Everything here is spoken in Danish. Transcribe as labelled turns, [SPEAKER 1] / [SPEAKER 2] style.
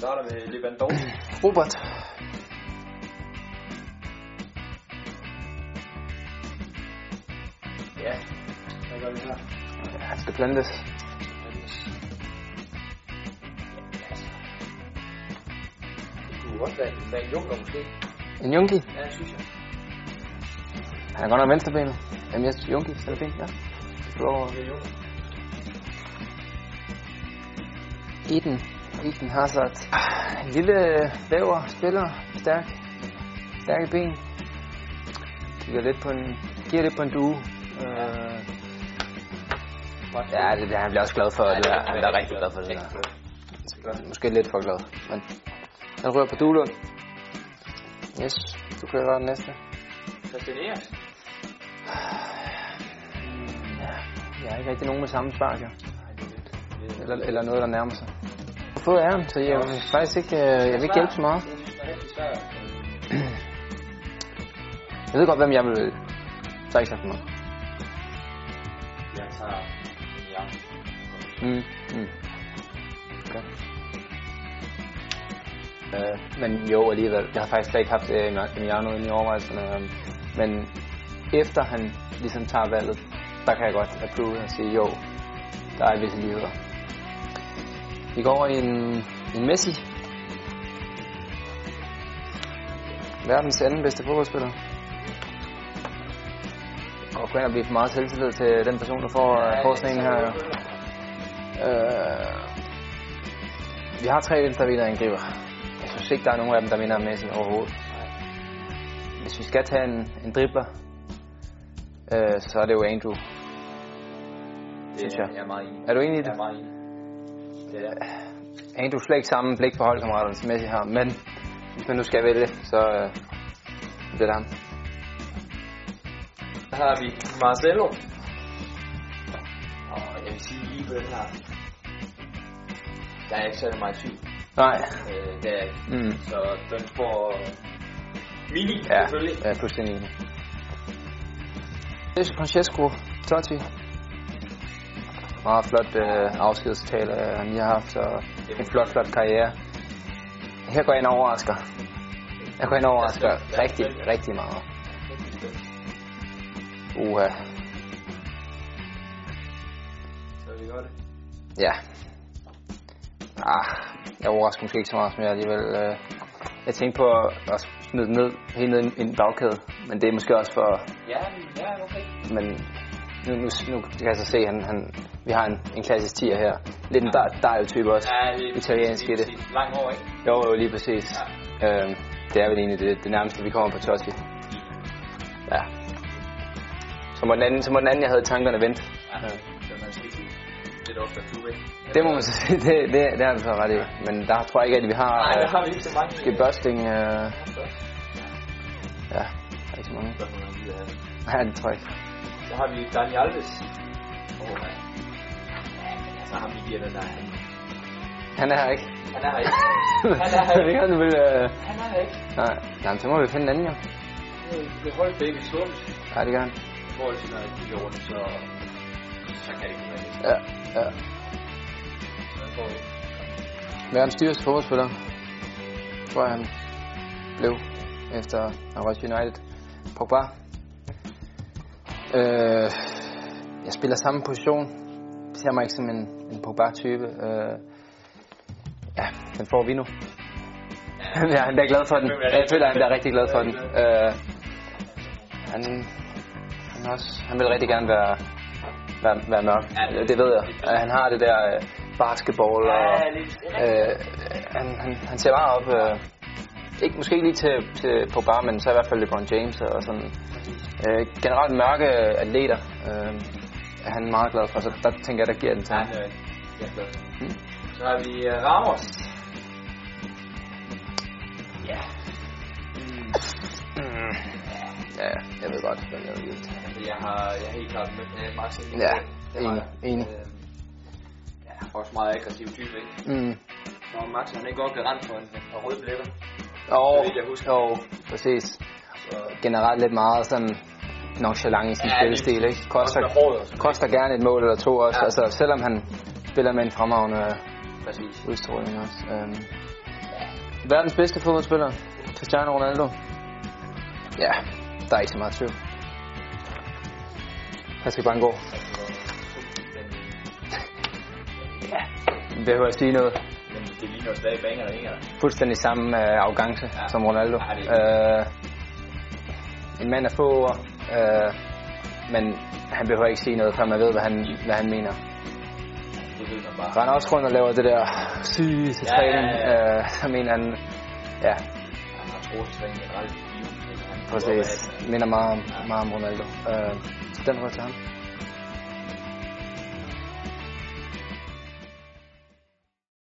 [SPEAKER 1] starter med Lewandowski.
[SPEAKER 2] Robert.
[SPEAKER 1] Ja, hvad gør vi her?
[SPEAKER 2] Ja, han skal plantes.
[SPEAKER 1] Det kunne godt være, være en junker måske.
[SPEAKER 2] En Junki.
[SPEAKER 1] Ja, synes jeg.
[SPEAKER 2] Han er godt nok venstrebenet. Jamen, jeg synes Junki, så er det fint, ja.
[SPEAKER 1] Det er junker.
[SPEAKER 2] Eden. Eden Hazard. Ah, En lille væver, spiller, stærk. Stærke ben. Kigger lidt på en, giver lidt på en due. Øh, ja, det, det, han bliver også glad for
[SPEAKER 1] Ja,
[SPEAKER 2] det.
[SPEAKER 1] det er
[SPEAKER 2] Han bliver
[SPEAKER 1] rigtig
[SPEAKER 2] glad for det der. Måske lidt for glad. Men han rører på Duelund. Yes, du gøre den næste.
[SPEAKER 1] Christian.
[SPEAKER 2] Ja, jeg har ikke rigtig nogen med samme spark, ja.
[SPEAKER 1] Er er-
[SPEAKER 2] eller, eller noget, der nærmer sig. Fået æren, så jeg vil faktisk ikke, øh, jeg vil ikke hjælpe så meget.
[SPEAKER 1] Jeg
[SPEAKER 2] ved godt, hvem jeg vil så ikke sagt for mig.
[SPEAKER 1] Jeg tager.
[SPEAKER 2] Mm. Mm. Okay. Øh, men jo, alligevel. Jeg har faktisk slet ikke haft øh, Emiliano inde i overvejelserne. Øh, men efter han ligesom tager valget, der kan jeg godt approve og sige, jo, der er visse ligheder. Vi går over i en, en Messi. Verdens anden bedste fodboldspiller. Og gå ind og blive for meget selvtillid til den person, der får ja, forskningen her. Øh, vi har tre venstre angriber. Jeg synes ikke, der er nogen af dem, der minder om Messi overhovedet. Hvis vi skal tage en, en dribler, øh, så er det jo Andrew.
[SPEAKER 1] Det
[SPEAKER 2] Synes
[SPEAKER 1] er,
[SPEAKER 2] jeg.
[SPEAKER 1] jeg er meget enig.
[SPEAKER 2] Er du enig i
[SPEAKER 1] Jeg
[SPEAKER 2] det?
[SPEAKER 1] er meget enig. Det er
[SPEAKER 2] Andrew slet ikke samme blik for holdkammeraterne, som Messi har, men hvis man nu skal vælge, så øh, bliver det ham.
[SPEAKER 1] Så har vi Marcelo. Og jeg vil sige lige på den her. Der er ikke særlig meget tvivl.
[SPEAKER 2] Nej.
[SPEAKER 1] Øh, det er ikke.
[SPEAKER 2] Mm.
[SPEAKER 1] Så den får mini,
[SPEAKER 2] Ja,
[SPEAKER 1] selvfølgelig.
[SPEAKER 2] er fuldstændig enig. Det er Francesco Totti. Meget flot øh, afskedstale, øh, han lige har haft, og en flot, flot karriere. Her går jeg ind og overrasker. Jeg går ind og overrasker rigtig, rigtig meget. Uha.
[SPEAKER 1] Så vi gør det.
[SPEAKER 2] Ja. Ah, jeg overrasker måske ikke så meget, som jeg alligevel... Øh, jeg tænkte på at, smide den ned, helt ned i en bagkæde, men det er måske også for...
[SPEAKER 1] Ja, ja, okay.
[SPEAKER 2] Men nu, nu, nu kan jeg så se, han, han, vi har en, en klassisk tier her. Lidt en der, der type også.
[SPEAKER 1] Ja, det er
[SPEAKER 2] Italiensk i det.
[SPEAKER 1] Lang år, ikke?
[SPEAKER 2] Jo, jo, lige præcis. Ja. Øhm, det er vel egentlig det, det nærmeste, vi kommer på Totti. Ja. Så må den anden, så må den anden jeg havde tankerne vente.
[SPEAKER 1] Ja, er skidt lidt ofte?
[SPEAKER 2] Det må man så sige, det, det, det du så ret i. Men der tror jeg ikke, at vi har...
[SPEAKER 1] Nej, der
[SPEAKER 2] øh,
[SPEAKER 1] har vi ikke så mange.
[SPEAKER 2] Måske Børsting, øh, ja, ikke så mange. Nej, det tror jeg ikke.
[SPEAKER 1] Så har vi Dani Alves. Åh, oh, ja. Ja, men altså, ham vi den der. Han,
[SPEAKER 2] Han er her ikke.
[SPEAKER 1] han er her ikke. Han er her ikke.
[SPEAKER 2] ikke, du vil... Øh...
[SPEAKER 1] Han er her ikke.
[SPEAKER 2] Nej, nej, men så må vi finde en anden, jo.
[SPEAKER 1] Kan holde begge sundt.
[SPEAKER 2] Ja, det gør han.
[SPEAKER 1] I forhold til, når jeg kigger rundt, så, så kan det ikke være det.
[SPEAKER 2] Ja, ja.
[SPEAKER 1] Så jeg får vi.
[SPEAKER 2] Verdens dyreste fodboldspiller, tror jeg, han blev efter han i United. Pogba. Øh, jeg spiller samme position. Jeg ser mig ikke som en, en Pogba-type. Øh, ja, den får vi nu. ja, han er glad for den. Jeg føler, han er rigtig glad for den. Øh, han, han, også, han vil rigtig gerne være, være, være mørk. Det ved jeg. Øh, Han har det der øh, basketball, og øh, han, han, han ser meget op. Øh, ikke, måske ikke lige til, til Pogba, men så i hvert fald LeBron James og sådan. Øh, generelt mørke atleter øh, er han meget glad for, så der tænker jeg, der giver den til ham.
[SPEAKER 1] glad. Så har vi uh, Ramos. Ja.
[SPEAKER 2] Mm. Ja, jeg ved godt, hvad jeg vil.
[SPEAKER 1] Altså, jeg har, jeg helt klart med med Max.
[SPEAKER 2] Ja, enig, enig.
[SPEAKER 1] Øh, Ja, også meget aggressiv type, ikke?
[SPEAKER 2] Mm.
[SPEAKER 1] Så Max, han ikke godt garant for en par røde billetter.
[SPEAKER 2] Jo, jo, præcis.
[SPEAKER 1] Så
[SPEAKER 2] Generelt lidt meget sådan nonchalant i sin
[SPEAKER 1] Ja,
[SPEAKER 2] spillestil, ikke? Koster, koster gerne et mål eller to også,
[SPEAKER 1] Ja.
[SPEAKER 2] altså selvom han spiller med en fremragende
[SPEAKER 1] præcis.
[SPEAKER 2] udstråling også. Øhm, Verdens bedste fodboldspiller, Cristiano Ronaldo. Ja, der er ikke så meget tvivl. Bare gå. Ja, vi behøver at sige noget.
[SPEAKER 1] Det ligner jo stadig banger og hænger.
[SPEAKER 2] Fuldstændig samme øh, arrogance
[SPEAKER 1] Ja.
[SPEAKER 2] ja. som Ronaldo.
[SPEAKER 1] Ja, det er-
[SPEAKER 2] øh, en mand af få ord, øh, men han behøver ikke sige noget, før man ved, hvad han, hvad han mener.
[SPEAKER 1] Det ved man bare.
[SPEAKER 2] Så han er også rundt og laver det der syge til
[SPEAKER 1] Ja, ja,
[SPEAKER 2] træning.
[SPEAKER 1] ja.
[SPEAKER 2] Øh, så mener han, ja,
[SPEAKER 1] Han har troet træning generelt
[SPEAKER 2] præcis. Minder meget om, meget om Ronaldo. Øh, så den rører til ham.